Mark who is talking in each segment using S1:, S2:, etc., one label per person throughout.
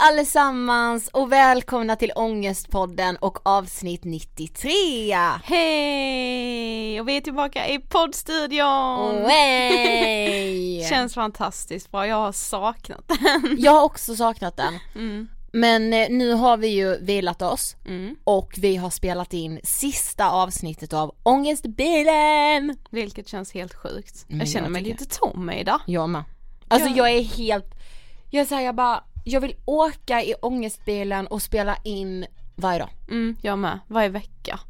S1: allesammans och välkomna till Ångestpodden och avsnitt 93!
S2: Hej! Och vi är tillbaka i poddstudion!
S1: Way!
S2: Känns fantastiskt bra, jag har saknat den.
S1: Jag har också saknat den.
S2: Mm.
S1: Men eh, nu har vi ju vilat oss
S2: Mm.
S1: och vi har spelat in sista avsnittet av Ångestbilen!
S2: Vilket känns helt sjukt.
S1: Mm,
S2: jag känner
S1: jag
S2: mig lite tom idag.
S1: Jag med. Alltså
S2: Ja.
S1: jag är helt, jag säger jag bara, jag vill åka i ångestbilen och spela in varje dag.
S2: Mm, jag med, varje vecka.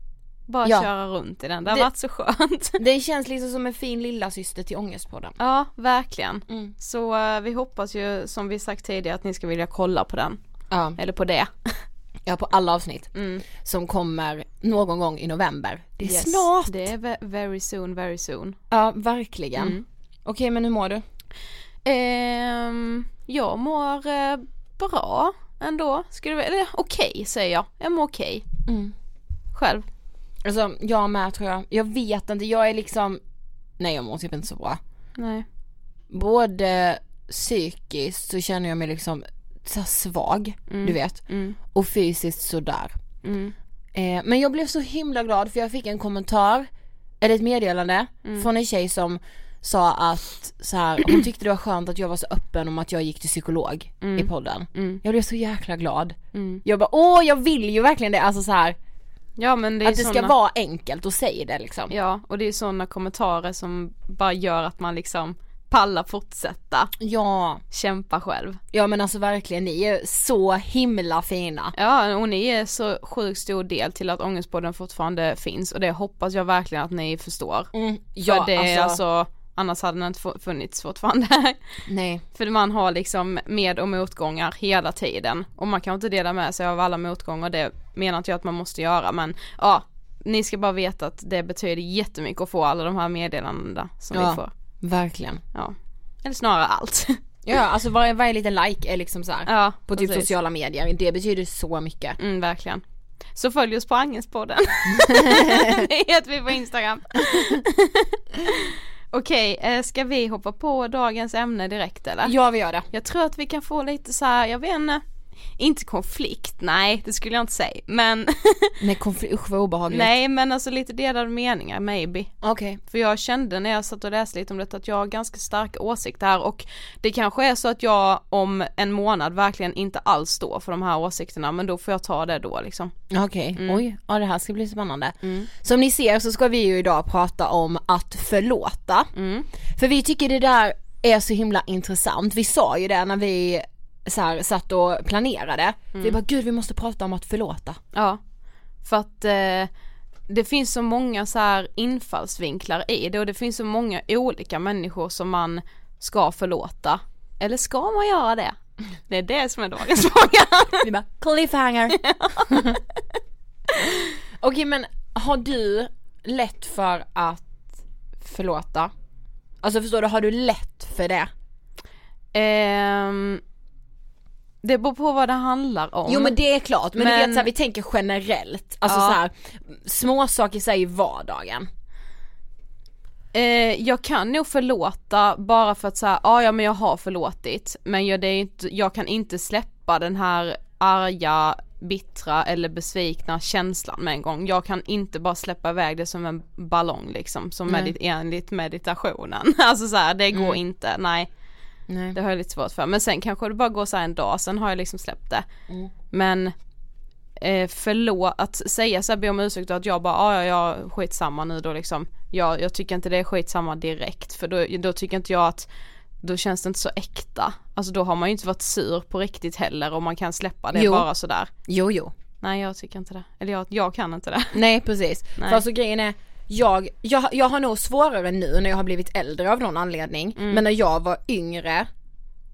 S2: Bara
S1: Ja.
S2: köra runt i den, det har
S1: Det-
S2: varit så skönt.
S1: Det känns liksom som en fin lilla syster till Ångestpodden.
S2: Ja, verkligen.
S1: Mm.
S2: Så eh, vi hoppas ju som vi sagt tidigare att ni ska vilja kolla på den.
S1: Ja.
S2: Eller på det.
S1: Ja på alla avsnitt
S2: Mm.
S1: som kommer någon gång i november. Det är
S2: Yes.
S1: snart!
S2: Det är ve- very soon, very soon.
S1: Ja verkligen.
S2: Mm.
S1: Okej men hur mår du?
S2: Ehm, jag mår eh, bra ändå. Skulle vi, eller okej säger jag. Jag mår okej.
S1: Mm.
S2: Själv.
S1: Alltså jag med tror jag. Jag vet inte, jag är liksom, nej jag mår typ inte så bra.
S2: Nej.
S1: Både psykiskt så känner jag mig liksom så svag,
S2: Mm.
S1: du vet.
S2: Mm.
S1: Och fysiskt sådär.
S2: Mm.
S1: Eh, men jag blev så himla glad för jag fick en kommentar, eller ett meddelande
S2: Mm.
S1: från en tjej som sa att så här, hon tyckte det var skönt att jag var så öppen om att jag gick till psykolog i podden.
S2: Mm.
S1: Jag blev så jäkla glad.
S2: Mm.
S1: Jag bara åh jag vill ju verkligen det, alltså så här,
S2: Ja men det är
S1: att det ska
S2: såna,
S1: vara enkelt och säg det liksom.
S2: Ja och det är sådana kommentarer som bara gör att man liksom pallar fortsätta
S1: Ja,
S2: kämpa själv.
S1: ja men alltså verkligen ni är så himla fina.
S2: Ja och ni är så sjukt stor del till att Ångestpodden fortfarande finns och det hoppas jag verkligen att ni förstår.
S1: Mm,
S2: För det är alltså, annars hade den inte fu- funnits fortfarande.
S1: nej.
S2: För man har liksom med och motgångar hela tiden och man kan inte dela med sig av alla motgångar, det menar inte jag att man måste göra men ja, ni ska bara veta att det betyder jättemycket att få alla de här meddelandena som
S1: Ja.
S2: vi får.
S1: Verkligen.
S2: Ja. Eller snarare allt.
S1: Ja alltså varje, varje liten like är liksom så här,
S2: ja,
S1: på typ
S2: precis.
S1: sociala medier, det betyder så mycket.
S2: Mm, verkligen. Så följ oss på Angelspodden. det heter vi på Instagram. Okej, eh, ska vi hoppa på dagens ämne direkt eller?
S1: Ja vi gör det.
S2: Jag tror att vi kan få lite så här, jag vet inte, inte konflikt, nej det skulle jag inte säga, men
S1: Nej konflikt, usch vad obehagligt.
S2: nej men alltså lite delade meningar maybe.
S1: Okej.
S2: För jag kände när jag satt och läste lite om detta att jag har ganska starka åsikter här och det kanske är så att jag om en månad verkligen inte alls står för de här åsikterna men då får jag ta det då liksom.
S1: Okej,
S2: Mm.
S1: oj, ja det här ska bli spännande. Som ni ser så ska vi ju idag prata om att förlåta.
S2: Mm.
S1: För vi tycker det där är så himla intressant. Vi sa ju det när vi så här, satt och planerade.
S2: Mm.
S1: Vi bara gud vi måste prata om att förlåta.
S2: Ja, för att eh, det finns så många så här infallsvinklar i det och det finns så många olika människor som man ska förlåta. Eller ska man göra det? Det är det som är dagens fråga.
S1: Vi bara cliffhanger. Okej men har du lätt för att förlåta? Alltså förstår du, har du lätt för det?
S2: Ehm, det beror på vad det handlar om.
S1: Jo men det är klart, men, du
S2: Men-
S1: vet såhär, vi tänker generellt, alltså
S2: Ja.
S1: så här, små saker säger vardagen.
S2: Eh, jag kan nog förlåta bara för att säga, ja ja men jag har förlåtit men jag, det är inte, jag kan inte släppa den här arga, bittra eller besvikna känslan med en gång. Jag kan inte bara släppa iväg det som en ballong liksom, som medit- enligt meditationen. alltså så här, det går
S1: Mm.
S2: inte, nej.
S1: Nej.
S2: Det har jag lite svårt för. Men sen kanske det bara går så här en dag, sen har jag liksom släppt det.
S1: Mm.
S2: Men eh, förlåt, att säga så här, be om ursäkt och att jag bara, "Ah, ja ja ja skitsamma nu då liksom. Jag, jag tycker inte det är skitsamma direkt för då, då tycker inte jag att då känns det inte så äkta. Alltså då har man ju inte varit sur på riktigt heller och man kan släppa det
S1: Jo.
S2: bara sådär.
S1: Jo jo.
S2: Nej jag tycker inte det. Eller jag, jag kan inte det.
S1: Nej precis.
S2: Nej.
S1: För alltså grejen är, jag, jag, jag har nog svårare nu när jag har blivit äldre av någon anledning.
S2: Mm.
S1: Men när jag var yngre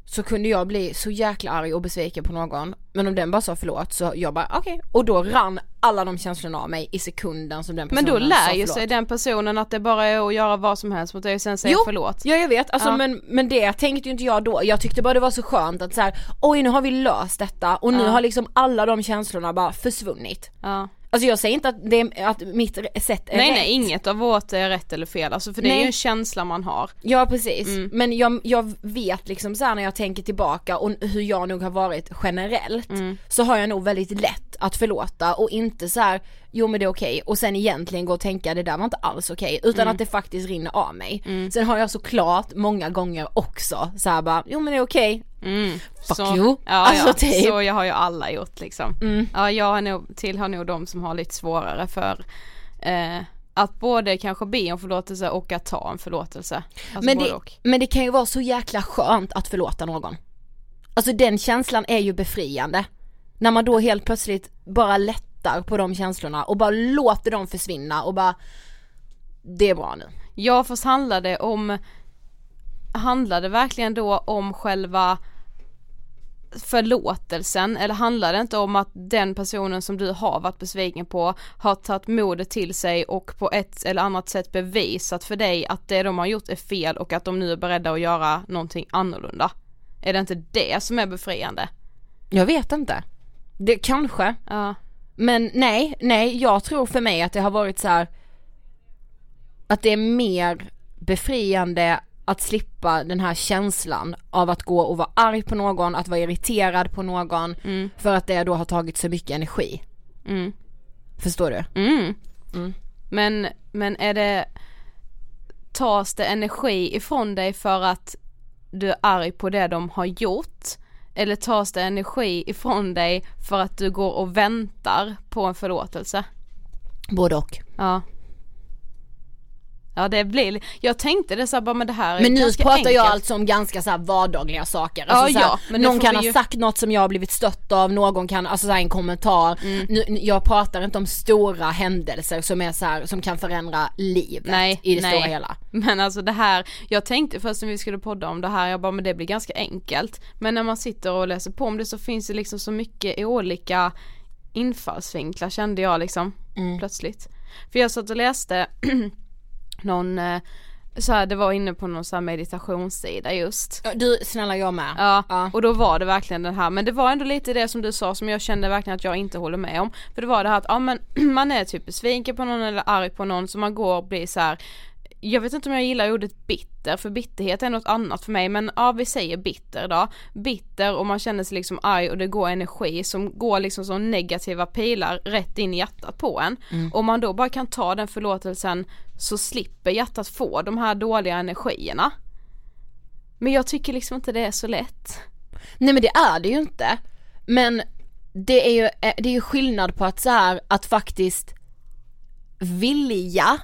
S1: så kunde jag bli så jäkla arg och besviken på någon. Men om den bara sa förlåt så jag bara okej. Och då rann alla de känslorna av mig i sekunden som den
S2: Men
S1: personen
S2: då lär
S1: sa
S2: ju
S1: förlåt.
S2: sig den personen att det bara är att göra vad som helst mot dig och sen säga
S1: Jo,
S2: förlåt.
S1: Ja jag vet, alltså
S2: Ja.
S1: men, men det tänkte ju inte jag då. Jag tyckte bara det var så skönt att så här, oj nu har vi löst detta och nu
S2: Ja.
S1: har liksom alla de känslorna bara försvunnit.
S2: Ja.
S1: Alltså jag säger inte att, det, är- att mitt sätt är
S2: Nej
S1: rätt.
S2: nej, inget av vårt är rätt eller fel alltså för det är
S1: Nej.
S2: ju en känsla man har.
S1: Ja precis,
S2: Mm.
S1: men jag, jag vet liksom så när jag tänker tillbaka och hur jag nog har varit generellt
S2: Mm.
S1: så har jag nog väldigt lätt att förlåta och inte så här, jo men det är okej och sen egentligen gå och tänka det där var inte alls okej utan
S2: Mm.
S1: att det faktiskt rinner av mig. Sen har jag såklart många gånger också så här bara, jo men det är okej,
S2: Mm.
S1: Fuck
S2: så,
S1: you.
S2: Ja,
S1: Alltså,
S2: ja.
S1: typ.
S2: så jag har ju alla gjort liksom.
S1: Mm.
S2: Ja jag är nog, tillhör nog de som har lite svårare för eh, att både kanske be om förlåtelse och att ta en förlåtelse. Alltså
S1: men, det,
S2: och.
S1: men det kan ju vara så jäkla skönt att förlåta någon. Alltså den känslan är ju befriande. När man då helt plötsligt bara lättar på de känslorna och bara låter dem försvinna och bara Det är bra nu.
S2: Ja fast handlade det om Handlade det verkligen då om själva förlåtelsen eller handlar det inte om att den personen som du har varit besviken på har tagit modet till sig och på ett eller annat sätt bevisat för dig att det de har gjort är fel och att de nu är beredda att göra någonting annorlunda? Är det inte det som är befriande?
S1: Jag vet inte. Det kanske.
S2: Ja.
S1: Men nej, nej jag tror för mig att det har varit så här att det är mer befriande att slippa den här känslan av att gå och vara arg på någon, att vara irriterad på någon
S2: Mm.
S1: för att det då har tagit så mycket energi.
S2: Mm.
S1: Förstår du?
S2: Mm.
S1: Mm.
S2: Men, men är det, tas det energi ifrån dig för att du är arg på det de har gjort? Eller tas det energi ifrån dig för att du går och väntar på en förlåtelse?
S1: Både och.
S2: Ja. Ja det blir, jag tänkte det så här, bara men det här är
S1: Men nu pratar
S2: enkelt.
S1: jag alltså om ganska så här vardagliga saker.
S2: Ja,
S1: Alltså så här,
S2: ja, men
S1: någon kan
S2: vi
S1: ha
S2: ju-
S1: sagt något som jag har blivit stött av, någon kan, alltså så här, en kommentar.
S2: Mm.
S1: Nu- jag pratar inte om stora händelser som är så här, som kan förändra livet
S2: Nej,
S1: i det
S2: nej.
S1: stora hela.
S2: Men alltså det här, jag tänkte först när vi skulle podda om det här, jag bara men det blir ganska enkelt. Men när man sitter och läser på om det så finns det liksom så mycket olika infallsvinklar kände jag liksom
S1: Mm.
S2: plötsligt. För jag satt och läste någon, eh, så här, det var inne på någon så här meditationssida just.
S1: Du, snälla jag med.
S2: Ja,
S1: Ja.
S2: och då var det verkligen den här, men det var ändå lite det som du sa som jag kände verkligen att jag inte håller med om. För det var det här att, ja men man är typ besviken på någon eller arg på någon så man går och blir så här. Jag vet inte om jag gillar ordet bitter, för bitterhet är något annat för mig men ja vi säger bitter då. Bitter och man känner sig liksom arg och det går energi som går liksom som negativa pilar rätt in i hjärtat på en. Om man då bara kan ta den förlåtelsen så slipper hjärtat få de här dåliga energierna. Men jag tycker liksom inte det är så lätt.
S1: Nej men det är det ju inte. Men det är ju, eh, det är ju skillnad på att så här, att faktiskt vilja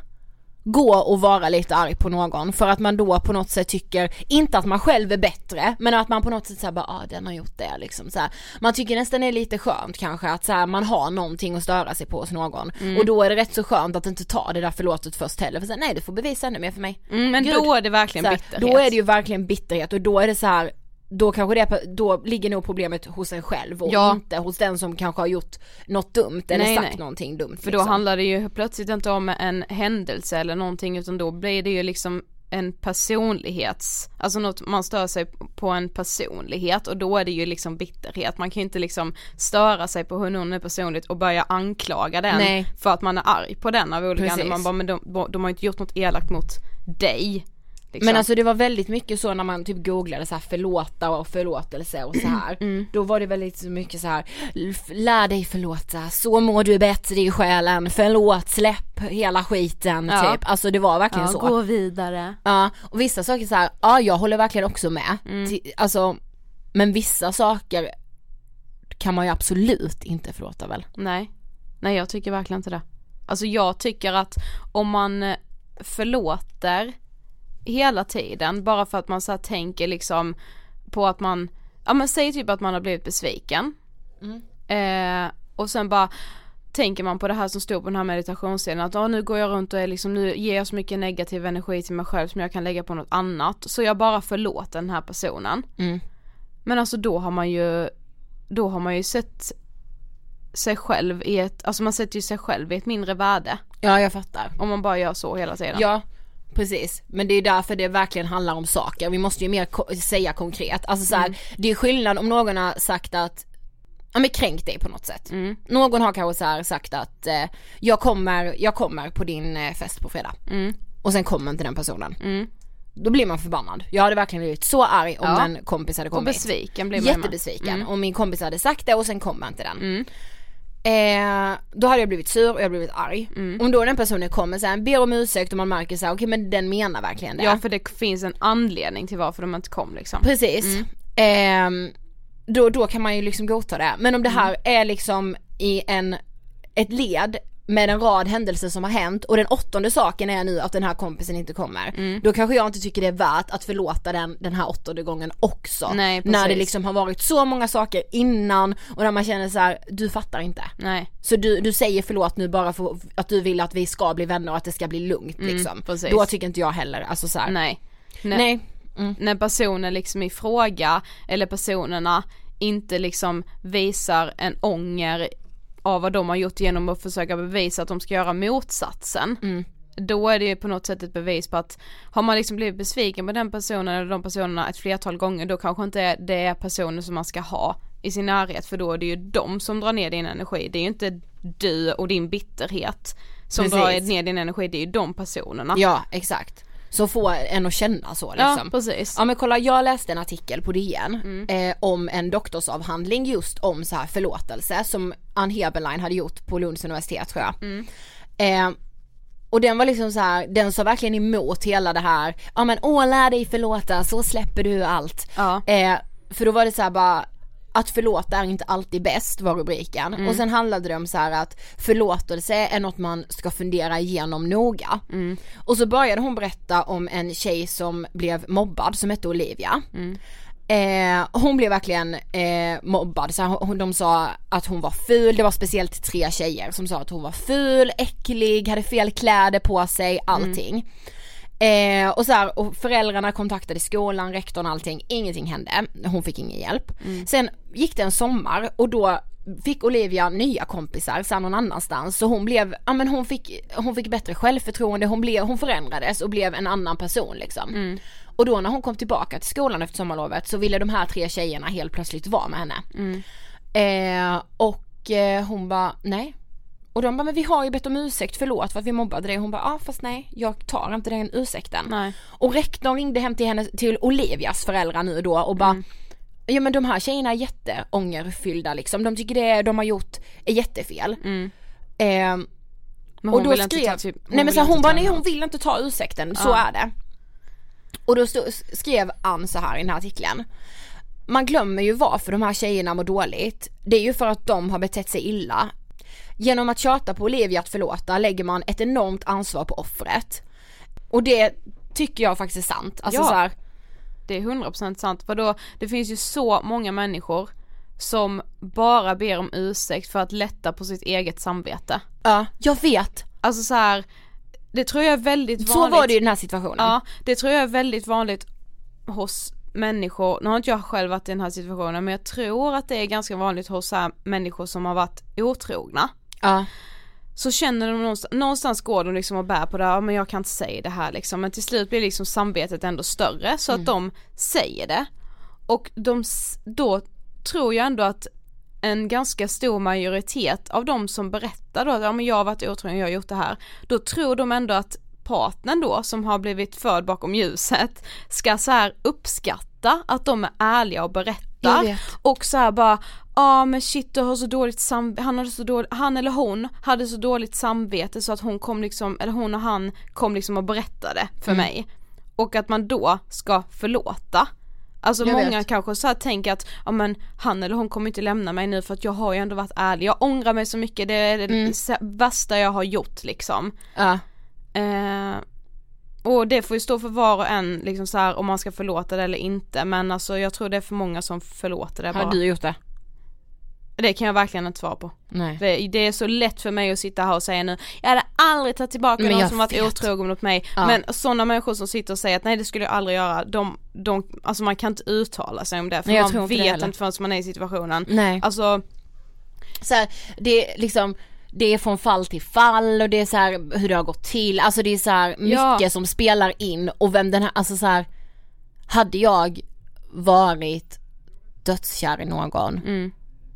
S1: gå och vara lite arg på någon för att man då på något sätt tycker, inte att man själv är bättre, men att man på något sätt säger bara ah den har gjort det liksom så här. Man tycker nästan det är lite skönt kanske att så här, man har någonting att störa sig på hos någon och då är det rätt så skönt att inte ta det där förlåtet först heller för så här, nej du får bevisa ännu mer för mig.
S2: Mm, men
S1: Gud.
S2: då är det verkligen
S1: här,
S2: bitterhet.
S1: Då är det ju verkligen bitterhet och då är det så här då kanske det, då ligger nog problemet hos en själv och
S2: Ja.
S1: inte hos den som kanske har gjort något dumt eller
S2: Nej,
S1: sagt
S2: nej.
S1: någonting dumt
S2: För då
S1: liksom.
S2: handlar det ju plötsligt inte om en händelse eller någonting utan då blir det ju liksom en personlighets, alltså något man stör sig på en personlighet och då är det ju liksom bitterhet. Man kan ju inte liksom störa sig på hur någon är personligt och börja anklaga den
S1: Nej.
S2: för att man är arg på den av olika
S1: Precis.
S2: anledningar. Man bara, men de, de har inte gjort något elakt mot dig. Liksom.
S1: Men alltså det var väldigt mycket så när man typ googlade så här förlåta och förlåtelse och så här.
S2: Mm.
S1: Då var det väldigt mycket så här "L- lär dig förlåta, så mår du bättre i själen, förlåt, släpp hela skiten
S2: Ja.
S1: typ. Alltså det var verkligen
S2: ja,
S1: så.
S2: gå vidare.
S1: Ja, och vissa saker så här, ja jag håller verkligen också med.
S2: Mm.
S1: Alltså, men vissa saker kan man ju absolut inte förlåta väl?
S2: Nej, nej jag tycker verkligen inte det. Alltså jag tycker att om man eh, förlåter hela tiden bara för att man så tänker liksom på att man, ja men säg typ att man har blivit besviken. Eh, och sen bara tänker man på det här som stod på den här meditationssidan att "Ja, nu går jag runt och är liksom, nu ger jag så mycket negativ energi till mig själv som jag kan lägga på något annat. Så jag bara förlåter den här personen.
S1: Mm.
S2: Men alltså då har man ju, då har man ju sett sig själv i ett, alltså man sätter ju sig själv i ett mindre värde.
S1: Ja jag fattar.
S2: Om man bara gör så hela tiden.
S1: Ja, precis. Men det är därför det verkligen handlar om saker. Vi måste ju mer ko- säga konkret. Alltså så här,
S2: Mm.
S1: det är skillnad om någon har sagt att Ja men kränkt dig på något sätt.
S2: Mm.
S1: Någon har kanske så sagt att eh, jag, kommer, jag kommer på din eh, fest på fredag.
S2: Mm.
S1: Och sen kommer inte den personen. Då blir man förbannad. Jag hade verkligen blivit så arg om
S2: Ja.
S1: en kompis hade
S2: Och
S1: kommit.
S2: besviken blir man.
S1: Jättebesviken.
S2: Mm.
S1: Om min kompis hade sagt det och sen kommer inte den.
S2: Mm.
S1: Eh, då hade jag blivit sur och jag hade blivit arg.
S2: Mm.
S1: Om då den personen kommer sen ber om ursäkt och man märker så här, okej men den menar verkligen det.
S2: Ja för det finns en anledning till varför de inte kom liksom.
S1: Precis.
S2: Mm.
S1: Ehm, då, då kan man ju liksom godta det. Men om det här är liksom i en, ett led med en rad händelser som har hänt och den åttonde saken är nu att den här kompisen inte kommer.
S2: Mm.
S1: Då kanske jag inte tycker det är värt att förlåta den den här åttonde gången också.
S2: Nej,
S1: när det liksom har varit så många saker innan och när man känner så här: du fattar inte.
S2: Nej.
S1: Så du, du säger förlåt nu bara för att du vill att vi ska bli vänner och att det ska bli lugnt liksom.
S2: Mm, precis.
S1: Då tycker inte jag heller, alltså så här.
S2: Nej. Nej.
S1: Nej. Mm.
S2: När personen liksom i fråga eller personerna inte liksom visar en ånger av vad de har gjort genom att försöka bevisa att de ska göra motsatsen.
S1: Mm.
S2: Då är det ju på något sätt ett bevis på att har man liksom blivit besviken på den personen eller de personerna ett flertal gånger då kanske inte det är personer som man ska ha i sin närhet för då är det ju de som drar ner din energi. Det är ju inte du och din bitterhet som
S1: Precis.
S2: drar ner din energi, det är ju de personerna.
S1: Ja exakt. Så får en att känna så
S2: Ja,
S1: liksom.
S2: precis.
S1: Ja men kolla jag läste en artikel på DN eh, om en doktorsavhandling just om så här förlåtelse som Ann Heberlein hade gjort på Lunds universitet tror jag. Eh, och den var liksom så här, den sa verkligen emot hela det här, ja men åh lär dig förlåta så släpper du allt.
S2: Ja.
S1: Eh, för då var det så här bara att förlåta är inte alltid bäst var rubriken
S2: Mm.
S1: och sen handlade det om så att förlåtelse är något man ska fundera igenom noga.
S2: Mm.
S1: Och så började hon berätta om en tjej som blev mobbad som hette Olivia.
S2: Mm.
S1: Eh, hon blev verkligen eh, mobbad, så hon, de sa att hon var ful, det var speciellt tre tjejer som sa att hon var ful, äcklig, hade fel kläder på sig, allting. Eh, och så här, och föräldrarna kontaktade skolan, rektorn allting, ingenting hände. Hon fick ingen hjälp. Sen gick det en sommar och då fick Olivia nya kompisar sen någon annanstans så hon blev, ja men hon fick, hon fick bättre självförtroende, hon, blev, hon förändrades och blev en annan person liksom. Och då när hon kom tillbaka till skolan efter sommarlovet så ville de här tre tjejerna helt plötsligt vara med henne. Eh, och eh, hon bara nej. Och de bara men vi har ju bett om ursäkt, förlåt för att vi mobbade dig. Hon bara ja fast nej jag tar inte den ursäkten.
S2: Nej.
S1: Och rektorn ringde hem till henne, till Olivias föräldrar nu då och bara
S2: Mm.
S1: Ja men de här tjejerna är jätteångerfyllda liksom, de tycker det de har gjort är jättefel.
S2: Mm.
S1: Eh,
S2: Men
S1: och då skrev,
S2: ta typ,
S1: nej men så hon bara nej hon vill inte ta ursäkten, så
S2: Ja.
S1: är det. Och då stod, skrev Ann så här i den här artikeln. Man glömmer ju varför de här tjejerna mår dåligt. Det är ju för att de har betett sig illa. Genom att tjata på Olivia att förlåta lägger man ett enormt ansvar på offret. Och det tycker jag faktiskt är sant. Alltså
S2: Ja.
S1: så här,
S2: Det är 100% sant, för då, det finns ju så många människor som bara ber om ursäkt för att lätta på sitt eget samvete.
S1: ja, jag vet.
S2: Alltså så här, det tror jag är väldigt
S1: Så
S2: vanligt.
S1: var det i den här situationen.
S2: Ja, det tror jag är väldigt vanligt hos människor, nu har inte jag själv varit i den här situationen men jag tror att det är ganska vanligt hos så människor som har varit otrogna.
S1: Ja.
S2: Så känner de någonstans, någonstans går de liksom och bär på det, ja, men jag kan inte säga det här liksom men till slut blir liksom samvetet ändå större så att de säger det. Och de, då tror jag ändå att en ganska stor majoritet av de som berättar då att ja, men jag har varit otrogen, jag har gjort det här. Då tror de ändå att partnern då som har blivit förd bakom ljuset ska så här uppskatta att de är ärliga och berättar och så här bara, ja men shit du har så dåligt samvete, han, hade så dåligt, han eller hon hade så dåligt samvete så att hon kom liksom, eller hon och han kom liksom och berättade för
S1: Mm.
S2: mig. Och att man då ska förlåta. Alltså
S1: Jag
S2: många
S1: vet.
S2: kanske så tänker att, ja men han eller hon kommer inte lämna mig nu för att jag har ju ändå varit ärlig, jag ångrar mig så mycket, det är det
S1: Mm.
S2: värsta jag har gjort liksom.
S1: Ja.
S2: Eh, och det får ju stå för var och en liksom så här om man ska förlåta det eller inte men alltså jag tror det är för många som förlåter det bara.
S1: Har du gjort det?
S2: Det kan jag verkligen inte svara på.
S1: Nej.
S2: Det är så lätt för mig att sitta här och säga nu, jag hade aldrig tagit tillbaka
S1: Men
S2: någon som varit otrogen mot mig.
S1: Ja.
S2: Men sådana människor som sitter och säger att nej det skulle jag aldrig göra, de, de, alltså man kan inte uttala sig om det för
S1: Nej,
S2: man
S1: inte
S2: vet
S1: heller.
S2: inte förrän man är i situationen.
S1: Nej.
S2: Alltså
S1: så här, det är liksom det är från fall till fall och det är så här hur det har gått till, alltså det är så här mycket
S2: Ja.
S1: som spelar in och vem den här, alltså så här hade jag varit dödskär i någon,
S2: Mm.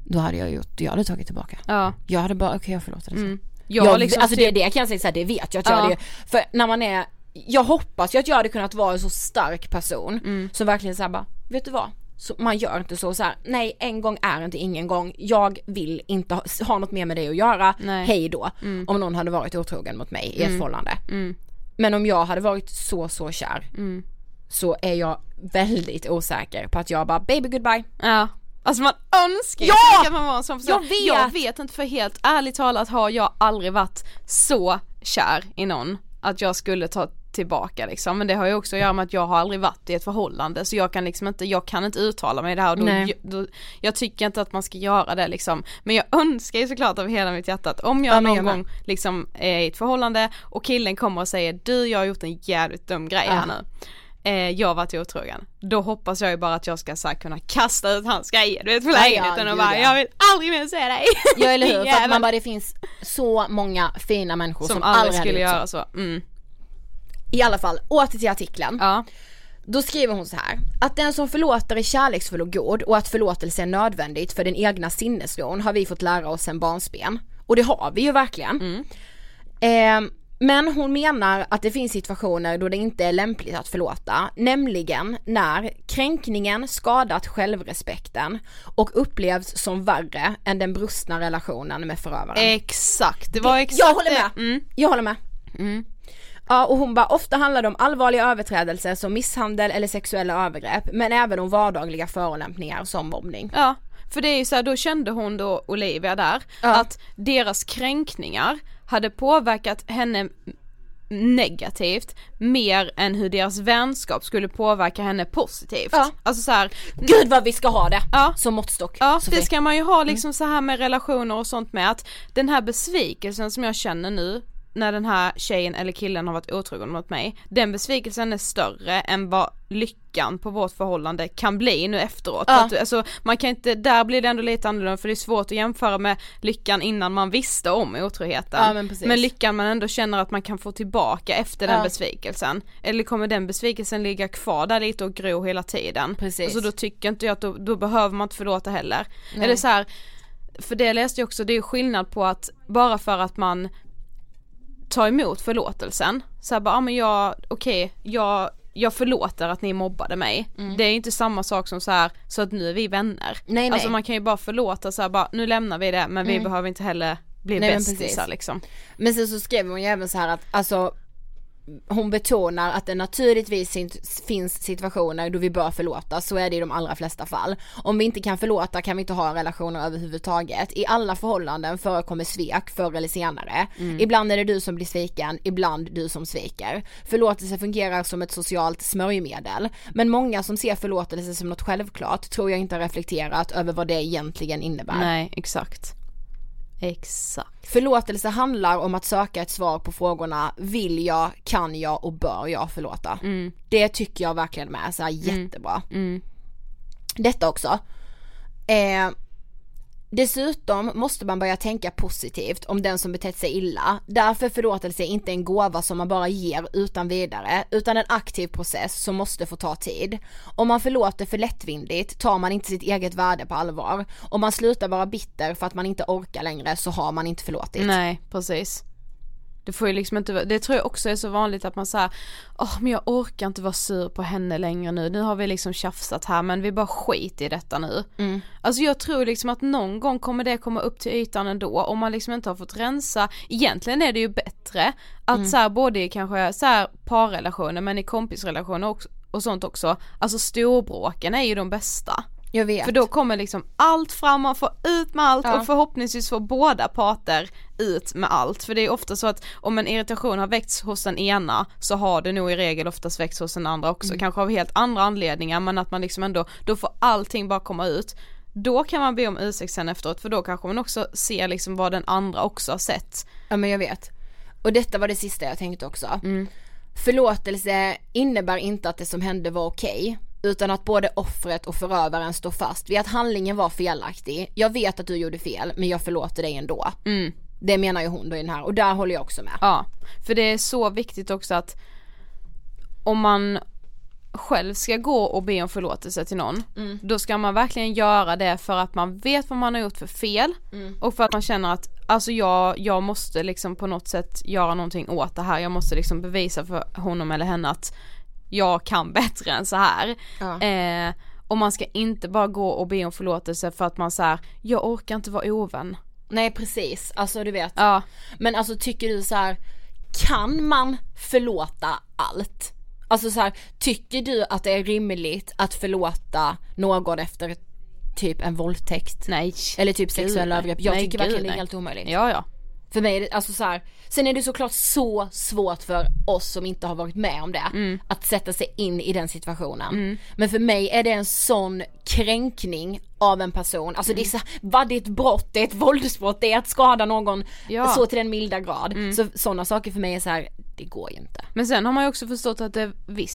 S1: Då hade jag gjort, jag hade tagit tillbaka.
S2: Ja.
S1: Jag hade bara, okej jag förlåter det.
S2: Mm.
S1: Jag,
S2: Jag, liksom
S1: alltså
S2: typ,
S1: det, det kan jag säga så här, det vet jag att jag
S2: Ja.
S1: hade, för när man är, jag hoppas ju att jag hade kunnat vara en så stark person
S2: Mm.
S1: som verkligen såhär bara, vet du vad? Så man gör inte så, så här, nej en gång är inte ingen gång, jag vill inte ha, ha något mer med dig att göra,
S2: Nej.
S1: hej då.
S2: Mm.
S1: Om någon hade varit otrogen mot mig i ett
S2: Mm.
S1: förhållande.
S2: Mm.
S1: Men om jag hade varit så så kär
S2: Mm.
S1: så är jag väldigt osäker på att jag bara baby goodbye.
S2: Ja. Alltså man önskar
S1: Ja!
S2: att man var en sån person.
S1: Jag vet!
S2: jag vet inte för helt ärligt talat har jag aldrig varit så kär i någon att jag skulle ta tillbaka liksom. Men det har ju också att göra med att jag har aldrig varit i ett förhållande så jag kan liksom inte, jag kan inte uttala mig i det här och då, då, jag tycker inte att man ska göra det liksom. Men jag önskar ju såklart av hela mitt hjärta att om jag
S1: Ja,
S2: någon
S1: jag
S2: gång liksom är i ett förhållande och killen kommer och säger du jag har gjort en jävligt dum grej här
S1: Ja.
S2: nu eh, jag varit otrogen. Då hoppas jag ju bara att jag ska så här, kunna kasta ut hans grejer du vet på
S1: Ja, ja,
S2: lägenheten och bara
S1: ja.
S2: jag vill aldrig mer se dig.
S1: Ja eller hur, för att man bara det finns så många fina människor som,
S2: som aldrig
S1: hade
S2: skulle göra så. Mm.
S1: I alla fall, åter till artikeln.
S2: Ja.
S1: Då skriver hon så här. Att den som förlåter är kärleksfull och god och att förlåtelse är nödvändigt för den egna sinnesron har vi fått lära oss sedan barnsben. Och det har vi ju verkligen. Eh, men hon menar att det finns situationer då det inte är lämpligt att förlåta, nämligen när kränkningen skadat självrespekten och upplevs som värre än den brustna relationen med förövaren.
S2: Exakt, det var exakt
S1: Jag håller med.
S2: Mm.
S1: Jag håller med.
S2: Mm.
S1: Ja och hon bara, ofta handlar det om allvarliga överträdelser som misshandel eller sexuella övergrepp men även om vardagliga förolämpningar som mobbning.
S2: Ja, för det är ju så här, då kände hon då Olivia där
S1: Ja.
S2: att deras kränkningar hade påverkat henne negativt mer än hur deras vänskap skulle påverka henne positivt.
S1: Ja.
S2: Alltså så här,
S1: Gud vad vi ska ha det
S2: Ja.
S1: som måttstock.
S2: Ja
S1: Sofie.
S2: det ska man ju ha liksom så här med relationer och sånt med att den här besvikelsen som jag känner nu när den här tjejen eller killen har varit otrogen mot mig, den besvikelsen är större än vad lyckan på vårt förhållande kan bli nu efteråt.
S1: Ja.
S2: Att, alltså, man kan inte, där blir det ändå lite annorlunda för det är svårt att jämföra med lyckan innan man visste om otroheten.
S1: Ja, men precis.
S2: lyckan man ändå känner att man kan få tillbaka efter den
S1: Ja.
S2: besvikelsen. Eller kommer den besvikelsen ligga kvar där lite och gro hela tiden?
S1: Precis.
S2: Alltså då tycker inte jag att då, då behöver man inte förlåta heller.
S1: Nej.
S2: Eller så här, för det läste jag också, det är skillnad på att bara för att man tar emot förlåtelsen, så här bara, ja men jag, okej, jag, jag förlåter att ni mobbade mig. Det är inte samma sak som så här, så att nu är vi vänner.
S1: Nej, nej.
S2: Alltså man kan ju bara förlåta så här, bara, nu lämnar vi det men vi behöver inte heller bli bästisar liksom.
S1: Men sen så skrev hon ju även så här att alltså hon betonar att det naturligtvis finns situationer då vi bör förlåta, så är det i de allra flesta fall. Om vi inte kan förlåta kan vi inte ha relationer överhuvudtaget. I alla förhållanden förekommer svek förr eller senare. Ibland är det du som blir sviken, ibland du som sviker. Förlåtelse fungerar som ett socialt smörjmedel. Men många som ser förlåtelse som något självklart tror jag inte har reflekterat över vad det egentligen innebär.
S2: Nej, exakt. Exakt.
S1: Förlåtelse handlar om att söka ett svar på frågorna vill jag, kan jag och bör jag förlåta? Det tycker jag verkligen med, så här, jättebra.
S2: Mm.
S1: Detta också. Eh, dessutom måste man börja tänka positivt om den som betett sig illa. Därför förlåtelse är inte en gåva som man bara ger utan vidare, utan en aktiv process som måste få ta tid. Om man förlåter för lättvindigt tar man inte sitt eget värde på allvar. Om man slutar vara bitter för att man inte orkar längre så har man inte förlåtit.
S2: Nej, precis. Det får ju liksom inte, det tror jag också är så vanligt att man säger åh men jag orkar inte vara sur på henne längre nu, nu har vi liksom tjafsat här men vi bara skit i detta nu.
S1: Mm.
S2: Alltså jag tror liksom att någon gång kommer det komma upp till ytan ändå om man liksom inte har fått rensa, egentligen är det ju bättre att
S1: Mm.
S2: så här, både i kanske så här parrelationer men i kompisrelationer också, och sånt också, alltså storbråken är ju de bästa.
S1: Jag vet.
S2: För då kommer liksom allt fram, man får ut med allt
S1: Ja.
S2: och förhoppningsvis får båda parter ut med allt. För det är ofta så att om en irritation har väckts hos den ena så har det nog i regel oftast väckts hos den andra också. Kanske av helt andra anledningar men att man liksom ändå, då får allting bara komma ut. Då kan man be om ursäkt sen efteråt för då kanske man också ser liksom vad den andra också har sett.
S1: Ja men jag vet. Och detta var det sista jag tänkte också. Förlåtelse innebär inte att det som hände var okej. Utan att både offret och förövaren står fast vid att handlingen var felaktig. Jag vet att du gjorde fel men jag förlåter dig ändå.
S2: Mm.
S1: Det menar ju hon då i den här och där håller jag också med.
S2: Ja, för det är så viktigt också att om man själv ska gå och be om förlåtelse till någon,
S1: Mm.
S2: då ska man verkligen göra det för att man vet vad man har gjort för fel
S1: Mm.
S2: och för att man känner att alltså jag, jag måste liksom på något sätt göra någonting åt det här, jag måste liksom bevisa för honom eller henne att jag kan bättre än så här.
S1: Ja.
S2: Eh, och man ska inte bara gå och be om förlåtelse för att man säger jag orkar inte vara ovän.
S1: Nej precis, alltså du vet.
S2: Ja,
S1: Men alltså tycker du så här, kan man förlåta allt? Alltså så här, tycker du att det är rimligt att förlåta någon efter typ en våldtäkt?
S2: nej.
S1: Eller typ sexuella övergrepp? Jag
S2: Nej,
S1: tycker verkligen det är helt omöjligt.
S2: Ja, ja.
S1: För mig är det, alltså så här, sen är det såklart så svårt för oss som inte har varit med om det,
S2: Mm.
S1: att sätta sig in i den situationen. Men för mig är det en sån kränkning av en person, alltså det är så, vad det är ett brott, det är ett våldsbrott, det är att skada någon
S2: Ja.
S1: så till den milda grad. Så sådana saker för mig är så här, det går ju inte.
S2: Men sen har man ju också förstått att det visst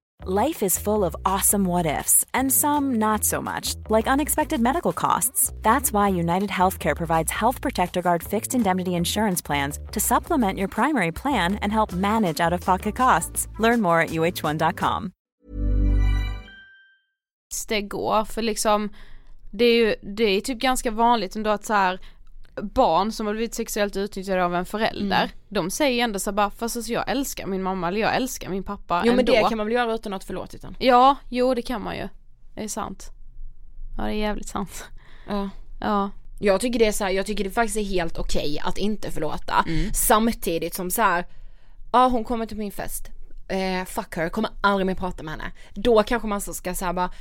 S3: Life is full of awesome what ifs, and some not so much, like unexpected medical costs. That's why United Healthcare provides Health Protector Guard fixed indemnity insurance plans to supplement your primary plan and help manage out of pocket costs. Learn more at uh1.com.
S2: det går för liksom det är ju, det är typ ganska vanligt ändå att så här barn som har blivit sexuellt utnyttjade av en förälder, de säger ändå så bara fast alltså jag älskar min mamma eller jag älskar min pappa
S1: Jo men
S2: ändå.
S1: det kan man väl göra utan att förlåtit den?
S2: Ja, jo det kan man ju. Det är sant. Ja det är jävligt sant.
S1: Ja.
S2: Ja.
S1: Jag tycker det är så här, jag tycker det faktiskt är helt okej att inte förlåta. Samtidigt som så här, ja hon kommer till min fest, eh, fuck her, kommer aldrig mer prata med henne. Då kanske man så ska säga bara,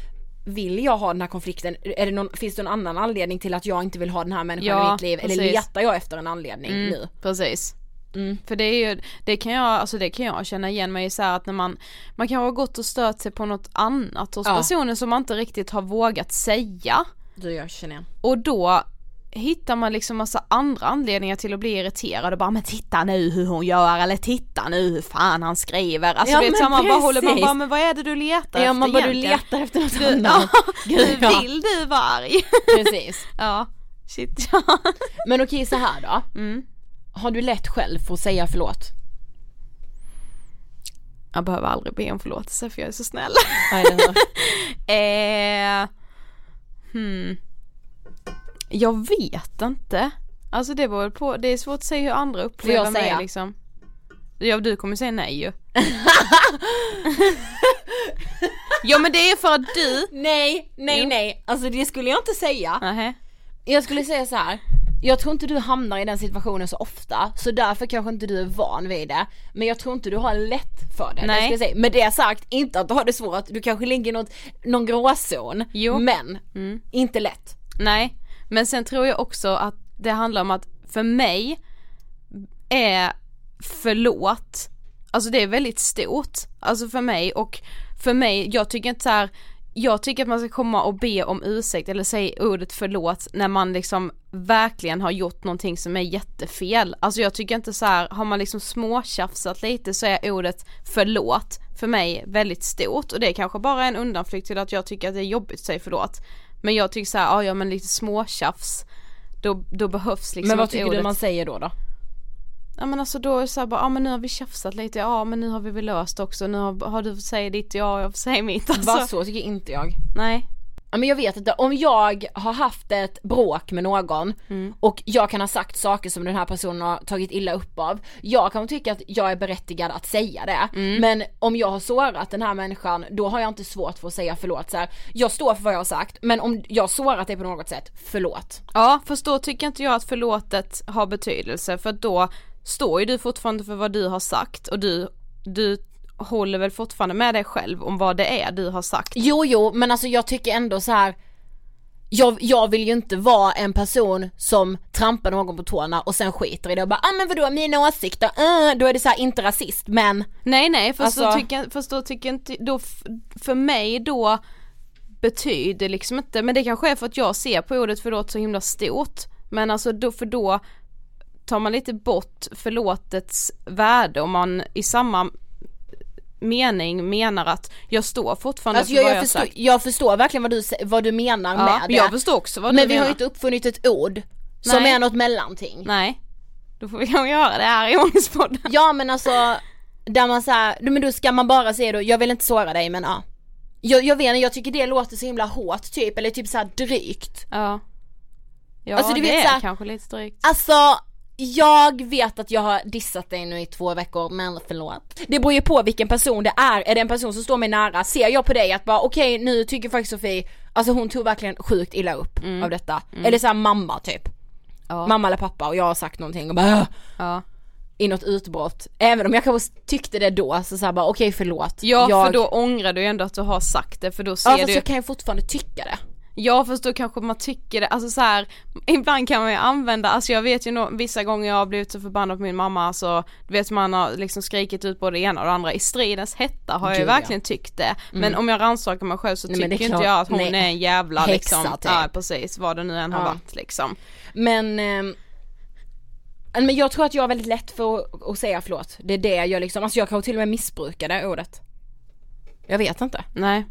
S1: vill jag ha den här konflikten? Är det någon, finns det någon annan anledning till att jag inte vill ha den här människan
S2: Ja,
S1: i mitt liv? Eller
S2: precis.
S1: letar jag efter en anledning
S2: Mm,
S1: nu?
S2: Precis.
S1: Mm.
S2: För det är ju, det kan jag, alltså det kan jag känna igen mig i så att när man, man kan ha gått och stört sig på något annat hos
S1: Ja.
S2: personen som man inte riktigt har vågat säga.
S1: Du jag känner igen.
S2: Och då hittar man liksom massa andra anledningar till att bli irriterad och bara men titta nu hur hon gör eller titta nu hur fan han skriver. Alltså
S1: Ja,
S2: du vet så man bara håller man
S1: precis.
S2: bara men vad är det du letar
S1: Ja
S2: efter
S1: man bara du letar efter något
S2: Du,
S1: annat.
S2: ja,
S1: Gud,
S2: hur vill du vara arg?
S1: Precis.
S2: ja, shit ja.
S1: Men okej så här då.
S2: Mm.
S1: Har du lätt själv för att säga förlåt?
S2: Jag behöver aldrig be om förlåtelse för jag är så snäll.
S1: Nej, det
S2: eh, hmm. Jag vet inte. Alltså det beror på, det är svårt att säga hur andra upplever
S1: jag
S2: mig
S1: säga?
S2: liksom. Ja du kommer säga nej ju. ja men det är för att du,
S1: Nej, nej,
S2: Jo.
S1: nej. Alltså det skulle jag inte säga.
S2: Nähä.
S1: Jag skulle säga så här. Jag tror inte du hamnar i den situationen så ofta, så därför kanske inte du är van vid det. Men jag tror inte du har lätt för det. det
S2: Nej.
S1: ska jag säga. Med det sagt, inte att du har det svårt, du kanske ligger i något, någon gråzon.
S2: Jo.
S1: Men,
S2: Mm.
S1: inte lätt.
S2: Nej, men sen tror jag också att det handlar om att för mig är förlåt, alltså det är väldigt stort, alltså för mig och för mig, jag tycker inte så här, jag tycker att man ska komma och be om ursäkt eller säga ordet förlåt när man liksom verkligen har gjort någonting som är jättefel. Alltså jag tycker inte så här, har man liksom småtjafsat lite så är ordet förlåt för mig väldigt stort och det är kanske bara en undanflykt till att jag tycker att det är jobbigt att säga förlåt. Men jag tycker så här, ja, men lite småtjafs då, då behövs liksom
S1: men vad tycker
S2: ordet.
S1: du man säger då då?
S2: ja men alltså då är det så här bara, ja men nu har vi tjafsat lite, ja men nu har vi väl löst också, nu har, har du fått säga ditt, ja jag får säga mitt alltså.
S1: Bara så tycker inte jag.
S2: Nej.
S1: Ja men jag vet inte, om jag har haft ett bråk med någon
S2: Mm.
S1: och jag kan ha sagt saker som den här personen har tagit illa upp av. Jag kan tycka att jag är berättigad att säga det.
S2: Mm.
S1: Men om jag har sårat den här människan, då har jag inte svårt för att säga förlåt så här. Jag står för vad jag har sagt, men om jag har sårat dig på något sätt, förlåt.
S2: Ja fast då tycker inte jag att förlåtet har betydelse för då står ju du fortfarande för vad du har sagt och du, du håller väl fortfarande med dig själv om vad det är du har sagt.
S1: Jo jo, men alltså jag tycker ändå så här. Jag, jag vill ju inte vara en person som trampar någon på tårna och sen skiter i det och bara ah men vadå mina åsikter, uh, då är det så här inte rasist men
S2: Nej nej fast,
S1: Alltså-
S2: då tycker, fast då tycker inte, då för mig då betyder liksom inte, men det kanske är för att jag ser på ordet förlåt så himla stort. Men alltså då, för då tar man lite bort förlåtets värde om man i samma mening menar att jag står fortfarande
S1: Alltså
S2: för
S1: jag,
S2: vad
S1: jag,
S2: jag,
S1: förstår,
S2: sagt.
S1: jag förstår verkligen vad du, vad du menar
S2: Ja,
S1: med det.
S2: jag förstår också vad
S1: men
S2: du
S1: vi
S2: menar.
S1: har ju inte uppfunnit ett ord som
S2: Nej.
S1: är något mellanting.
S2: Nej, då får vi kanske göra det här i Ångestpodden.
S1: Ja men alltså, där man såhär, men då ska man bara säga då, jag vill inte såra dig men ja. Jag, jag vet inte, jag tycker det låter så himla hårt typ, eller typ såhär drygt.
S2: Ja. Ja
S1: Alltså, du
S2: det
S1: vet
S2: är
S1: så här-
S2: kanske lite drygt.
S1: Alltså, jag vet att jag har dissat dig nu i två veckor, men förlåt. Det beror ju på vilken person det är, är det en person som står mig nära, ser jag på dig att bara okej nu tycker faktiskt Sofie, alltså hon tog verkligen sjukt illa upp av detta. Eller såhär mamma typ.
S2: Ja.
S1: Mamma eller pappa och jag har sagt någonting och bara
S2: Ja.
S1: i något utbrott. Även om jag kanske tyckte det då, så såhär bara okej förlåt.
S2: Ja
S1: jag...
S2: för då ångrar du ändå att du har sagt det för då ser
S1: Ja
S2: du
S1: fast jag kan ju fortfarande tycka det.
S2: Ja fast då kanske man tycker det, alltså så här, ibland kan man ju använda, alltså jag vet ju nå- vissa gånger jag har blivit så förbannad på min mamma alltså, du vet man har liksom skrikit ut både det ena och det andra, i stridens hetta har jag ju
S1: Gud, ja. Mm.
S2: verkligen tyckt det. Men om jag rannsakar mig själv så
S1: Nej,
S2: tycker
S1: är
S2: inte jag att hon
S1: Nej.
S2: är en jävla
S1: Häxa,
S2: liksom,
S1: typ.
S2: ja precis vad det nu än har
S1: Ja.
S2: varit liksom.
S1: Men, ehm, men jag tror att jag har väldigt lätt för att, att säga förlåt. Det är det jag liksom, alltså jag kan till och med missbruka det ordet. Jag vet inte.
S2: Nej.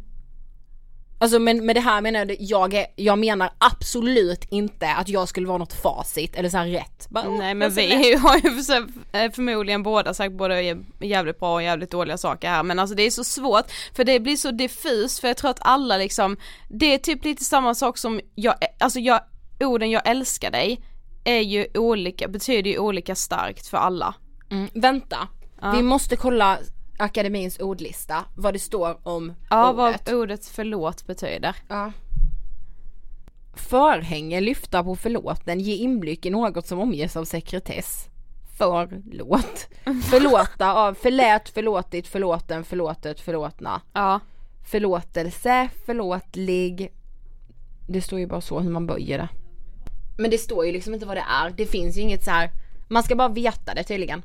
S1: Alltså men med det här menar jag, jag, är, jag menar absolut inte att jag skulle vara något facit eller så här rätt. Bara,
S2: Nej men vi har ju för, eh, förmodligen båda sagt både jävligt bra och jävligt dåliga saker här men alltså det är så svårt för det blir så diffust för jag tror att alla liksom Det är typ lite samma sak som jag, alltså jag, orden jag älskar dig är ju olika, betyder ju olika starkt för alla.
S1: Mm, vänta, vi måste kolla akademins ordlista, vad det står om
S2: Ja
S1: ordet.
S2: vad ordet förlåt betyder.
S1: Ja. Förhänge lyfta på förlåten, ge inblick i något som omges av sekretess. Förlåt. Förlåta av förlät, förlåtit, förlåten, förlåtet, förlåtna.
S2: Ja.
S1: Förlåtelse, förlåtlig. Det står ju bara så hur man böjer det. Men det står ju liksom inte vad det är. Det finns ju inget så här. man ska bara veta det tydligen.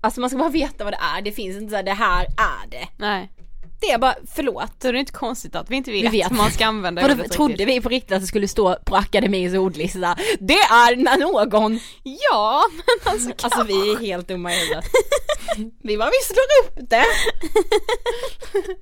S1: Alltså man ska bara veta vad det är. Det finns inte så här, det här är det.
S2: Nej.
S1: Det är bara förlåt.
S2: Då är det inte konstigt att vi inte vet,
S1: Vi vet.
S2: hur man ska använda ordet
S1: trodde
S2: riktigt.
S1: vi på riktigt att det skulle stå på akademins ordlista? Det är när någon,
S2: Ja men alltså,
S1: alltså vi är helt dumma i huvudet. Vi bara, vi slår upp det.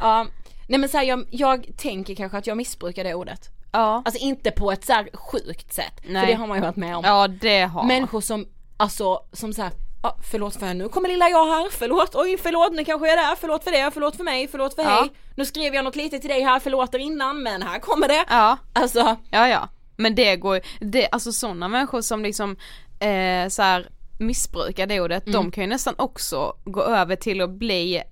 S1: ja, nej men så här, jag, jag tänker kanske att jag missbrukar det ordet.
S2: Ja.
S1: Alltså inte på ett så här sjukt sätt,
S2: Nej.
S1: för det har man ju varit med om.
S2: Ja det har
S1: Människor som, alltså som så här, ja, förlåt för nu kommer lilla jag här, förlåt, oj förlåt nu kanske jag är där, förlåt för det, förlåt för mig, förlåt för
S2: Ja.
S1: hej. Nu skrev jag något litet till dig här, förlåter innan men här kommer det.
S2: Ja.
S1: Alltså,
S2: Ja ja, men det går det, alltså sådana människor som liksom eh, så här missbrukar det ordet,
S1: Mm.
S2: de kan ju nästan också gå över till att bli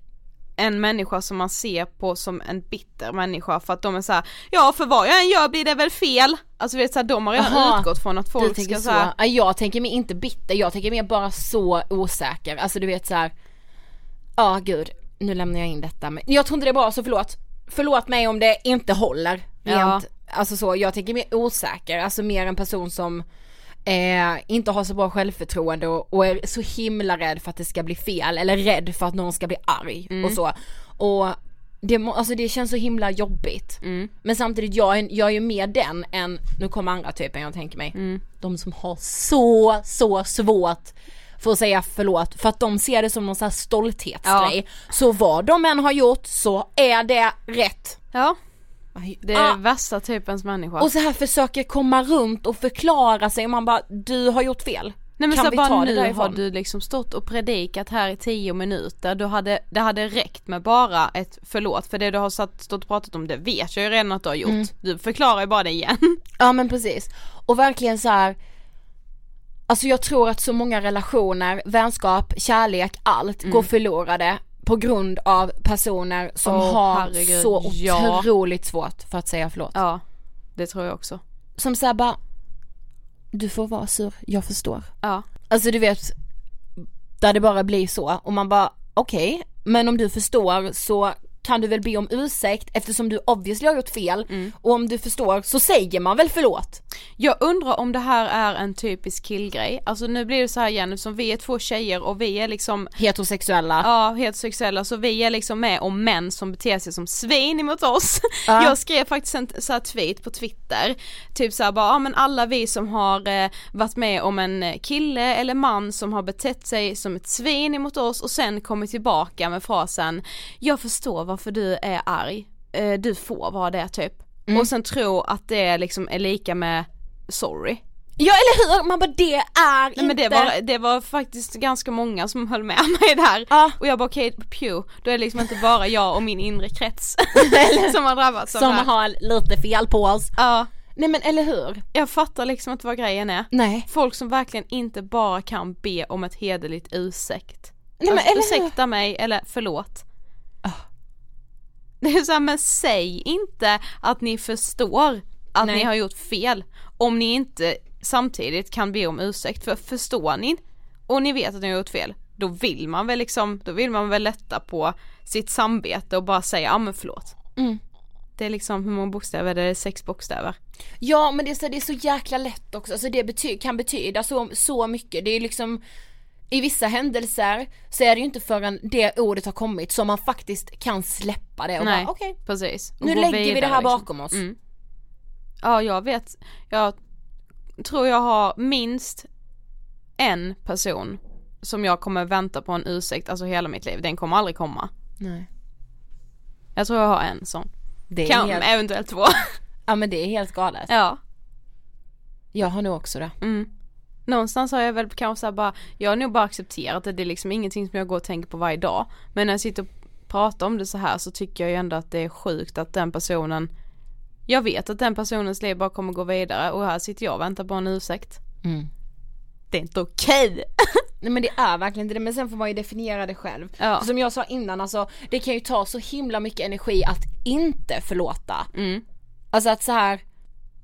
S2: en människa som man ser på som en bitter människa för att de är så här, ja för vad jag än gör blir det väl fel. Alltså vet så här, de har redan
S1: Jaha,
S2: utgått från att folk ska
S1: så.
S2: så här,
S1: Ja, jag tänker mig inte bitter, jag tänker mer bara så osäker. Alltså du vet så här. ja gud, nu lämnar jag in detta men jag tror inte det är bra så förlåt. Förlåt mig om det inte håller.
S2: Ja.
S1: Rent, alltså så, jag tänker mer osäker, alltså mer en person som eh, inte har så bra självförtroende och, och är så himla rädd för att det ska bli fel eller rädd för att någon ska bli arg
S2: Mm.
S1: och så. Och det, må, alltså det känns så himla jobbigt.
S2: Mm.
S1: Men samtidigt, jag är, jag är ju mer den än, nu kommer andra typen jag tänker mig.
S2: Mm.
S1: De som har så, så svårt för att säga förlåt för att de ser det som någon sån här stolthetsgrej. Så vad de än har gjort så är det rätt.
S2: ja. Det är
S1: Ah.
S2: värsta typens människa.
S1: Och så här försöker komma runt och förklara sig och man bara, du har gjort fel.
S2: Nej men
S1: kan
S2: så
S1: vi
S2: bara
S1: ta det
S2: nu
S1: därifrån?
S2: har du liksom stått och predikat här i tio minuter, du hade, det hade räckt med bara ett förlåt för det du har satt, stått och pratat om det vet jag ju redan att du har gjort.
S1: Mm.
S2: Du förklarar ju bara det igen.
S1: Ja men precis. Och verkligen så här. Alltså jag tror att så många relationer, vänskap, kärlek, allt går förlorade på grund av personer som
S2: Åh,
S1: har
S2: herregud,
S1: så
S2: ja.
S1: otroligt svårt för att säga förlåt.
S2: Ja, det tror jag också.
S1: Som såhär bara, du får vara sur, jag förstår.
S2: Ja.
S1: Alltså du vet, där det bara blir så och man bara okej, men om du förstår så kan du väl be om ursäkt eftersom du obviously har gjort fel
S2: Mm.
S1: och om du förstår så säger man väl förlåt?
S2: Jag undrar om det här är en typisk killgrej, alltså nu blir det så här igen eftersom vi är två tjejer och vi är liksom
S1: Heterosexuella.
S2: Ja, heterosexuella, så vi är liksom med om män som beter sig som svin emot oss.
S1: Ja.
S2: Jag skrev faktiskt en så här tweet på Twitter, typ såhär bara, ja men alla vi som har eh, varit med om en eh, kille eller man som har betett sig som ett svin emot oss och sen kommit tillbaka med frasen, jag förstår varför du är arg, eh, du får vara det typ.
S1: Mm.
S2: Och sen tro att det liksom är lika med sorry.
S1: Ja eller hur? Man bara det är
S2: Nej
S1: inte...
S2: men det var, det var faktiskt ganska många som höll med mig där.
S1: Ja.
S2: Och jag bara okej, pew, då är det liksom inte bara jag och min inre krets som har drabbats av
S1: som
S2: här.
S1: har lite fel på oss.
S2: Ja,
S1: Nej men eller hur?
S2: jag fattar liksom inte vad grejen är.
S1: Nej.
S2: Folk som verkligen inte bara kan be om ett hederligt ursäkt.
S1: Nej, men
S2: alltså,
S1: eller
S2: ursäkta mig eller förlåt.
S1: Ah.
S2: Det är såhär, men säg inte att ni förstår att
S1: Nej.
S2: ni har gjort fel om ni inte samtidigt kan be om ursäkt för förstår ni och ni vet att ni har gjort fel då vill man väl liksom, då vill man väl lätta på sitt samvete och bara säga ja men förlåt.
S1: Mm.
S2: Det är liksom, hur många bokstäver? Det är sex bokstäver.
S1: Ja men det är så, det är så jäkla lätt också, alltså det bety- kan betyda så, så mycket. Det är liksom i vissa händelser så är det ju inte förrän det ordet har kommit som man faktiskt kan släppa det och
S2: Nej.
S1: bara okej,
S2: Precis. Och
S1: nu lägger vi det
S2: vidare,
S1: här
S2: liksom.
S1: bakom oss.
S2: Mm. Ja jag vet, jag tror jag har minst en person som jag kommer vänta på en ursäkt, alltså hela mitt liv, den kommer aldrig komma.
S1: Nej.
S2: Jag tror jag har en sån.
S1: Det är
S2: Kan,
S1: helt,
S2: eventuellt två.
S1: ja men det är helt galet.
S2: ja.
S1: Jag har nog också det.
S2: Mm. Någonstans har jag väl kanske såhär bara, jag har nog bara accepterat det, det är liksom ingenting som jag går och tänker på varje dag. Men när jag sitter och pratar om det så här så tycker jag ju ändå att det är sjukt att den personen jag vet att den personens liv bara kommer gå vidare och här sitter jag och väntar på en ursäkt.
S1: Mm.
S2: Det är inte okej!
S1: Nej men det är verkligen inte det, men sen får man ju definiera det själv.
S2: Ja.
S1: Som jag sa innan, alltså det kan ju ta så himla mycket energi att inte förlåta.
S2: Mm.
S1: Alltså att så här.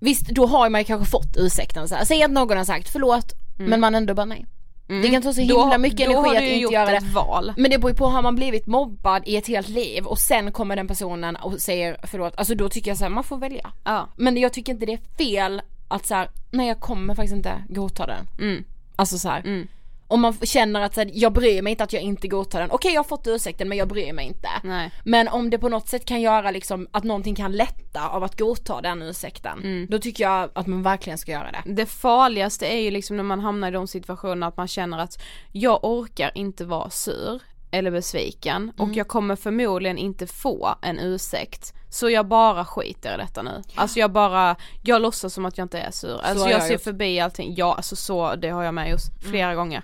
S1: Visst då har man ju kanske fått ursäkten så här. säg att någon har sagt förlåt men man ändå bara nej. Det kan ta så himla
S2: Mm. Då-
S1: mycket energi att inte göra det.
S2: ett val.
S1: Men det beror ju på, har man blivit mobbad i ett helt liv och sen kommer den personen och säger förlåt, alltså då tycker jag så här, man får välja.
S2: Ja.
S1: Men jag tycker inte det är fel att så här, nej jag kommer faktiskt inte godta den.
S2: Mm.
S1: Alltså så här.
S2: Mm.
S1: Om man känner att så här, jag bryr mig inte att jag inte godtar den, okej jag har fått ursäkten men jag bryr mig inte.
S2: Nej.
S1: Men om det på något sätt kan göra liksom att någonting kan lätta av att godta den ursäkten,
S2: Mm.
S1: då tycker jag att man verkligen ska göra det.
S2: Det farligaste är ju liksom när man hamnar i de situationerna att man känner att jag orkar inte vara sur eller besviken och jag kommer förmodligen inte få en ursäkt. Så jag bara skiter i detta nu. Alltså jag bara, jag låtsas som att jag inte är sur. Alltså jag,
S1: jag
S2: ser
S1: gjort.
S2: förbi allting. Ja alltså så, det har jag med just flera gånger.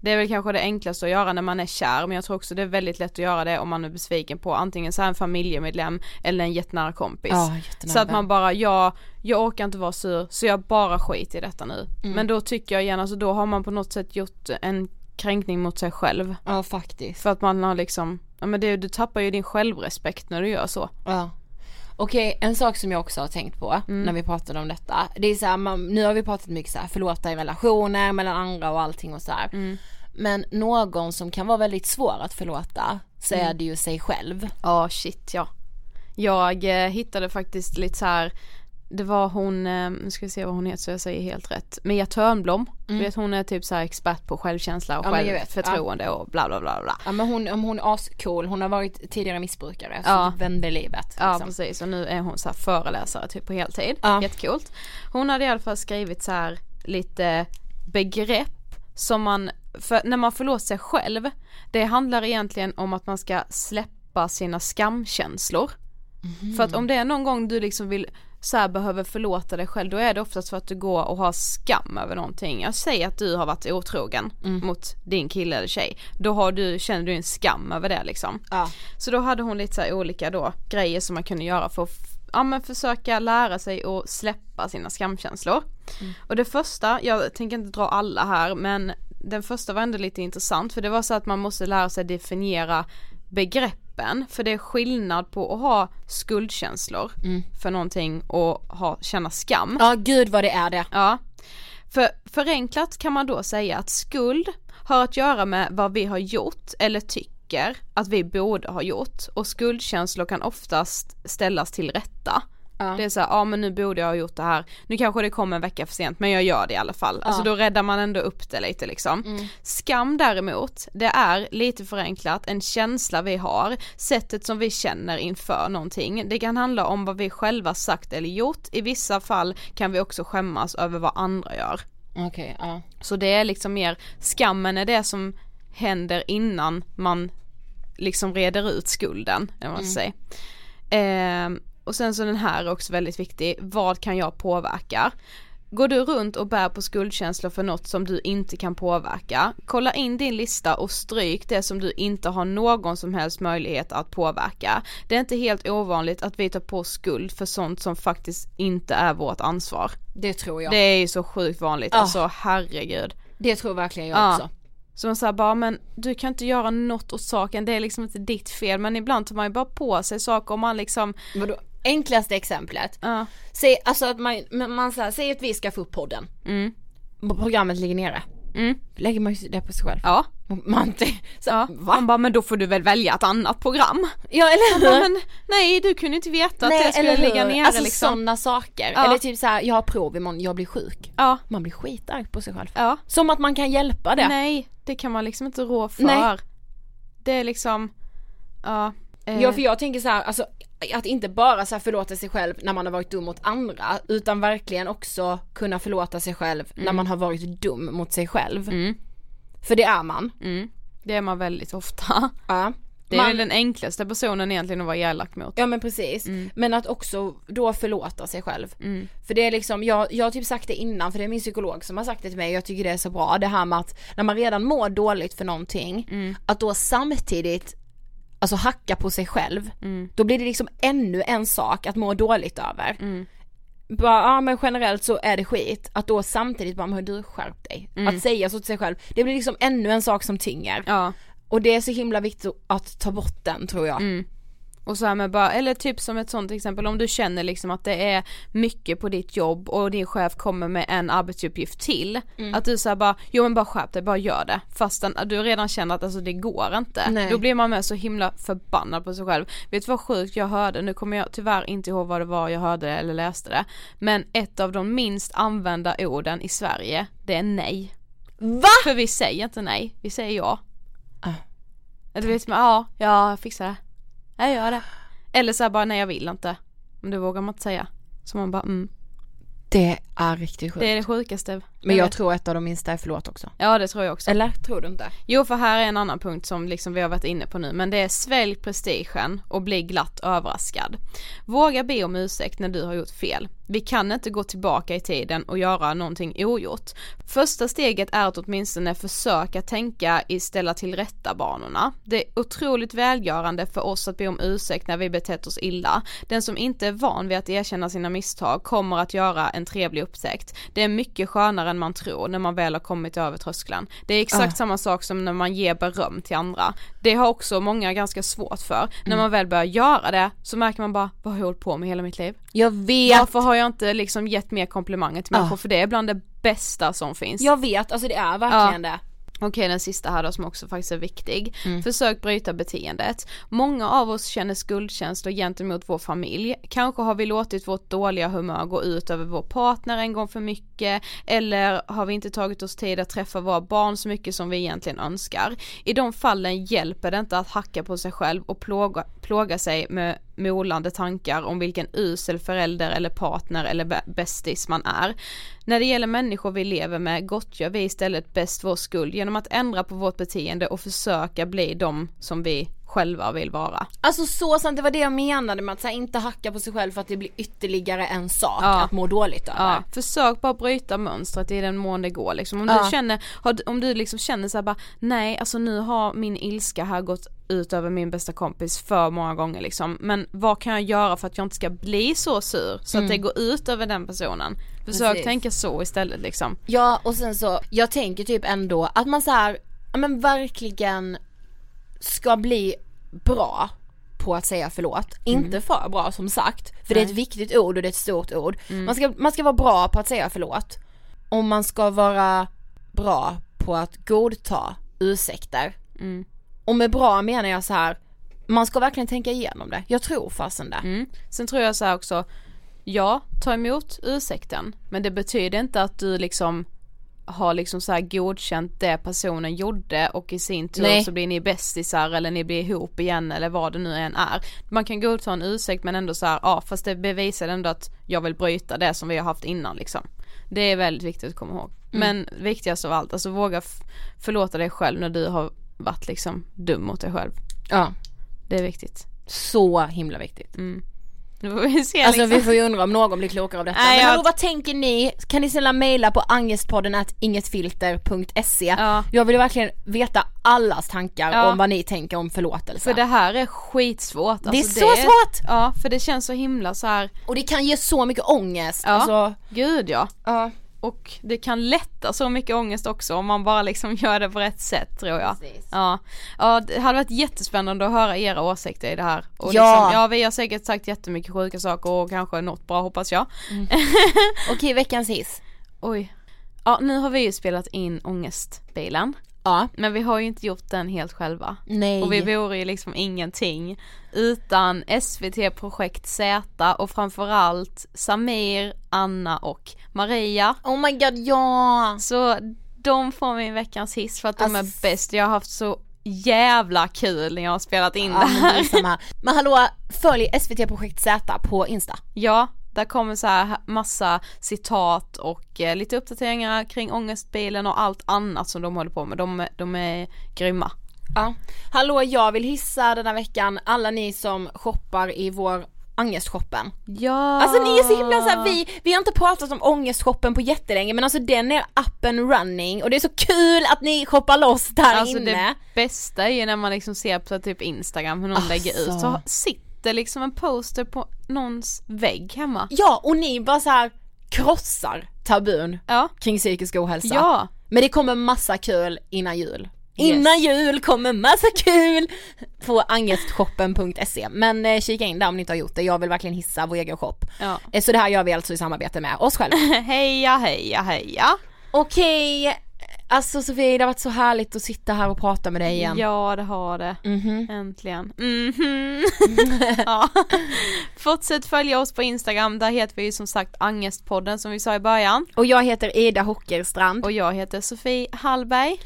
S2: Det är väl kanske det enklaste att göra när man är kär men jag tror också det är väldigt lätt att göra det om man är besviken på antingen så en familjemedlem eller en jättenära kompis.
S1: Ja, jättenära
S2: så att man bara, ja, jag orkar inte vara sur så jag bara skiter i detta nu. Men då tycker jag igen, alltså då har man på något sätt gjort en kränkning mot sig själv.
S1: Ja faktiskt.
S2: För att man har liksom, ja men det, du tappar ju din självrespekt när du gör så.
S1: Ja. Okej, en sak som jag också har tänkt på när vi pratade om detta. Det är så här, man, nu har vi pratat mycket så här, förlåta i relationer mellan andra och allting och så här. Men någon som kan vara väldigt svår att förlåta så är det ju sig själv.
S2: Ja shit ja. Jag eh, hittade faktiskt lite så här. Det var hon, eh, nu ska vi se vad hon heter så jag säger helt rätt. Mia Törnblom, du vet hon är typ så här expert på självkänsla och
S1: Ja,
S2: självförtroende och bla bla bla bla.
S1: Ja men hon, hon är ascool, hon har varit tidigare missbrukare så
S2: Ja.
S1: typ vände livet.
S2: Ja
S1: Liksom.
S2: precis och nu är hon så föreläsare typ på heltid.
S1: Ja.
S2: Jättekult. Hon hade i alla fall skrivit så här lite begrepp som man, för när man förlåter sig själv, det handlar egentligen om att man ska släppa sina skamkänslor. För att om det är någon gång du liksom vill så här behöver förlåta dig själv då är det oftast för att du går och har skam över någonting. Jag säger att du har varit otrogen mot din kille eller tjej. Då har du, känner du en skam över det liksom.
S1: Ja.
S2: Så då hade hon lite så olika då grejer som man kunde göra för att ja, men försöka lära sig att släppa sina skamkänslor. Och det första, jag tänker inte dra alla här men den första var ändå lite intressant för det var så att man måste lära sig definiera begreppen för det är skillnad på att ha skuldkänslor för någonting och ha, känna skam.
S1: Ja gud vad det är det.
S2: Ja. För förenklat kan man då säga att skuld har att göra med vad vi har gjort eller tycker att vi borde ha gjort och skuldkänslor kan oftast ställas till rätta.
S1: Ja.
S2: Det är så här, ja men nu borde jag ha gjort det här, nu kanske det kommer en vecka för sent men jag gör det i alla fall. Alltså då räddar man ändå upp det lite liksom. Skam däremot, det är lite förenklat en känsla vi har, sättet som vi känner inför någonting. Det kan handla om vad vi själva sagt eller gjort, i vissa fall kan vi också skämmas över vad andra gör.
S1: Okej, ja.
S2: Så det är liksom mer, skammen är det som händer innan man liksom reder ut skulden, eller vad man ska säga. Ehm, och sen så den här är också väldigt viktig, vad kan jag påverka? Går du runt och bär på skuldkänslor för något som du inte kan påverka, kolla in din lista och stryk det som du inte har någon som helst möjlighet att påverka. Det är inte helt ovanligt att vi tar på skuld för sånt som faktiskt inte är vårt ansvar.
S1: Det tror jag.
S2: Det
S1: Det,
S2: är ju så sjukt vanligt,
S1: Ah.
S2: alltså herregud.
S1: tror verkligen jag
S2: Ja.
S1: också.
S2: Så man säger bara men du kan inte göra något åt saken, det är liksom inte ditt fel men ibland tar man ju bara på sig saker och man liksom,
S1: Vadå? Enklaste exemplet.
S2: ja,
S1: Säg, alltså att man, man, så här, säg att vi ska få upp podden.
S2: mm,
S1: Programmet ligger nere.
S2: mm,
S1: Lägger man ju det på sig själv.
S2: ja,
S1: Man så,
S2: ja.
S1: va?
S2: Man bara men då får du väl välja ett annat program.
S1: Ja eller hur?
S2: men nej du kunde inte veta att
S1: Nej
S2: det skulle
S1: eller
S2: ligga nere
S1: Alltså
S2: liksom.
S1: sådana saker.
S2: Ja.
S1: Eller typ så här, jag har prov imorgon, jag blir sjuk.
S2: Ja,
S1: Man blir skitarg på sig själv.
S2: ja,
S1: Som att man kan hjälpa det.
S2: nej det kan man liksom inte rå för.
S1: Nej.
S2: Det är liksom, ja. eh,
S1: Ja för jag tänker så här, alltså att inte bara så förlåta sig själv när man har varit dum mot andra utan verkligen också kunna förlåta sig själv när man har varit dum mot sig själv.
S2: Mm,
S1: För det är man.
S2: mm, det är man väldigt ofta.
S1: Ja.
S2: Det är
S1: man,
S2: den enklaste personen egentligen att vara elak mot.
S1: Ja men precis.
S2: Mm.
S1: Men att också då förlåta sig själv.
S2: Mm.
S1: För det är liksom, jag, jag har typ sagt det innan för det är min psykolog som har sagt det till mig jag tycker det är så bra det här med att när man redan mår dåligt för någonting
S2: Mm.
S1: att då samtidigt alltså hacka på sig själv
S2: Mm.
S1: då blir det liksom ännu en sak att må dåligt över.
S2: Mm.
S1: Bara, ja men generellt så är det skit, att då samtidigt bara, men du skärp dig. Att säga så till sig själv, det blir liksom ännu en sak som tynger.
S2: Mm. Ja.
S1: Och det är så himla viktigt att ta bort den tror jag.
S2: Mm. Och så här med bara, eller typ som ett sånt exempel om du känner liksom att det är mycket på ditt jobb och din chef kommer med en arbetsuppgift till.
S1: Mm.
S2: Att du säger bara, jo men bara skärp dig, bara gör det. Fastän du redan känner att alltså det går inte.
S1: Nej.
S2: Då blir man med så himla förbannad på sig själv. Vet du vad sjukt jag hörde, nu kommer jag tyvärr inte ihåg vad det var jag hörde eller läste det. Men ett av de minst använda orden i Sverige, det är nej.
S1: Va?
S2: För vi säger inte nej, vi säger ja.
S1: Ah.
S2: Du vet men ja, ja jag fixar det. Jag gör det. Eller så här bara nej jag vill inte. Men det vågar man inte säga. Så man bara mm.
S1: Det är riktigt sjukt.
S2: Det är det sjukaste.
S1: Men jag
S2: vet.
S1: tror ett av de minsta är förlåt också.
S2: Ja det tror jag också.
S1: Eller tror du inte?
S2: Jo för här är en annan punkt som liksom vi har varit inne på nu men det är svälj prestigen och bli glatt överraskad. Våga be om ursäkt när du har gjort fel. Vi kan inte gå tillbaka i tiden och göra någonting ogjort. Första steget är att åtminstone försöka tänka i ställa till rätta banorna. Det är otroligt välgörande för oss att be om ursäkt när vi betett oss illa. Den som inte är van vid att erkänna sina misstag kommer att göra en trevlig upptäckt. Det är mycket skönare än man tror när man väl har kommit över tröskeln. Det är exakt
S1: Ah.
S2: samma sak som när man ger beröm till andra. Det har också många ganska svårt för. När man väl börjar göra det så märker man bara, vad har jag hållit på med hela mitt liv?
S1: Jag vet!
S2: Varför har jag inte liksom gett mer komplimanger till människor?
S1: Ah.
S2: För det är bland det bästa som finns.
S1: Jag vet, alltså det är verkligen det.
S2: Okej den sista här då som också faktiskt är viktig.
S1: Mm.
S2: Försök bryta beteendet. Många av oss känner skuldkänslor gentemot vår familj. Kanske har vi låtit vårt dåliga humör gå ut över vår partner en gång för mycket. Eller har vi inte tagit oss tid att träffa våra barn så mycket som vi egentligen önskar. I de fallen hjälper det inte att hacka på sig själv och plåga, plåga sig med molande tankar om vilken usel förälder eller partner eller bästis man är. När det gäller människor vi lever med gottgör vi istället bäst vår skuld genom att ändra på vårt beteende och försöka bli de som vi själva vill vara.
S1: Alltså så sant, det var det jag menade med att här, inte hacka på sig själv för att det blir ytterligare en sak
S2: Ja.
S1: att må dåligt över.
S2: Ja, försök bara bryta mönstret i den mån det går liksom. Om
S1: Ja.
S2: du känner, har du- om du liksom känner såhär bara, nej alltså nu har min ilska här gått ut över min bästa kompis för många gånger liksom. Men vad kan jag göra för att jag inte ska bli så sur så att det går ut över den personen. Försök
S1: Mm. Precis.
S2: tänka så istället liksom.
S1: Ja och sen så, jag tänker typ ändå att man så här, ja men verkligen ska bli bra på att säga förlåt. Inte för bra som sagt, för det är ett viktigt ord och det är ett stort ord. Man, ska, man ska vara bra på att säga förlåt. Och man ska vara bra på att godta ursäkter. Och med bra menar jag så här, man ska verkligen tänka igenom det. Jag tror fasen det.
S2: Mm. Sen tror jag så här också, ja, ta emot ursäkten, men det betyder inte att du liksom har liksom så här godkänt det personen gjorde och i sin tur
S1: Nej.
S2: så blir ni bästisar eller ni blir ihop igen eller vad det nu än är. Man kan godta en ursäkt men ändå så här, ja fast det bevisar ändå att jag vill bryta det som vi har haft innan liksom. Det är väldigt viktigt att komma ihåg. Men viktigast av allt, alltså våga förlåta dig själv när du har varit liksom dum mot dig själv.
S1: Ja,
S2: Det är viktigt.
S1: så himla viktigt.
S2: Nu får vi se
S1: Alltså
S2: liksom.
S1: vi får ju undra om någon blir klokare av detta.
S2: Nej,
S1: Men
S2: jag-
S1: hallå, vad tänker ni? Kan ni snälla mejla på angestpodden at ingetfilter.se
S2: Ja.
S1: Jag vill verkligen veta allas tankar
S2: Ja.
S1: om vad ni tänker om förlåtelse.
S2: För det här är skitsvårt.
S1: Det är
S2: Alltså,
S1: så svårt!
S2: Ja, för det känns så himla så här.
S1: Och det kan ge så mycket ångest.
S2: Ja.
S1: Alltså,
S2: gud ja.
S1: ja.
S2: Och det kan lätta så mycket ångest också om man bara liksom gör det på rätt sätt tror jag.
S1: Precis.
S2: Ja. ja, det hade varit jättespännande att höra era åsikter i det här. Och
S1: Ja.
S2: liksom, ja vi har säkert sagt jättemycket sjuka saker och kanske något bra hoppas jag.
S1: Okej, veckans hiss.
S2: Oj. Ja, nu har vi ju spelat in ångestbilen.
S1: Ja.
S2: Men vi har ju inte gjort den helt själva.
S1: Nej.
S2: Och vi vore ju liksom ingenting utan SVT Projekt Z och framförallt Samir, Anna och Maria.
S1: Oh my god, ja!
S2: Så de får min veckans hiss för att de
S1: Alltså-
S2: är bäst. Jag har haft så jävla kul när jag har spelat in
S1: Ja,
S2: det
S1: men,
S2: här.
S1: samma. men hallå, följ SVT Projekt Z på Insta.
S2: Ja, där kommer så här massa citat och eh, lite uppdateringar kring ångestbilen och allt annat som de håller på med. De, de är grymma.
S1: Ja. Hallå, jag vill hissa den här veckan alla ni som shoppar i vår Ångestshoppen.
S2: Ja!
S1: Alltså ni är så himla såhär, vi, vi har inte pratat om ångestshoppen på jättelänge men alltså den är up and running och det är så kul att ni shoppar loss där
S2: Alltså
S1: inne.
S2: det bästa är ju när man liksom ser på typ Instagram hur någon
S1: Alltså.
S2: lägger ut så sitter liksom en poster på någons vägg hemma.
S1: Ja och ni bara så här krossar tabun
S2: Ja.
S1: kring psykisk ohälsa.
S2: Ja.
S1: Men det kommer massa kul innan jul. Innan jul kommer massa kul på angestshoppen.se Men eh, kika in där om ni inte har gjort det, jag vill verkligen hissa vår egen shop.
S2: Ja.
S1: Eh, Så det här gör vi alltså i samarbete med oss själva.
S2: heja heja heja!
S1: Okej, alltså Sofie det har varit så härligt att sitta här och prata med dig igen.
S2: Ja det har det.
S1: Mhm.
S2: Äntligen. Mhm. ja. Fortsätt följa oss på Instagram, där heter vi ju som sagt Angestpodden som vi sa i början.
S1: Och jag heter Ida Hockerstrand.
S2: Och jag heter Sofie Hallberg.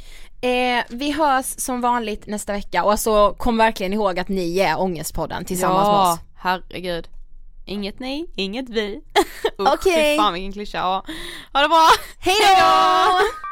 S1: Eh, vi hörs som vanligt nästa vecka och alltså kom verkligen ihåg att ni är Ångestpodden tillsammans med
S2: ja,
S1: oss.
S2: herregud. Inget ni, inget vi.
S1: Okej.
S2: fy fan vilken klyscha. Ja. Ha det bra!
S1: Hej då!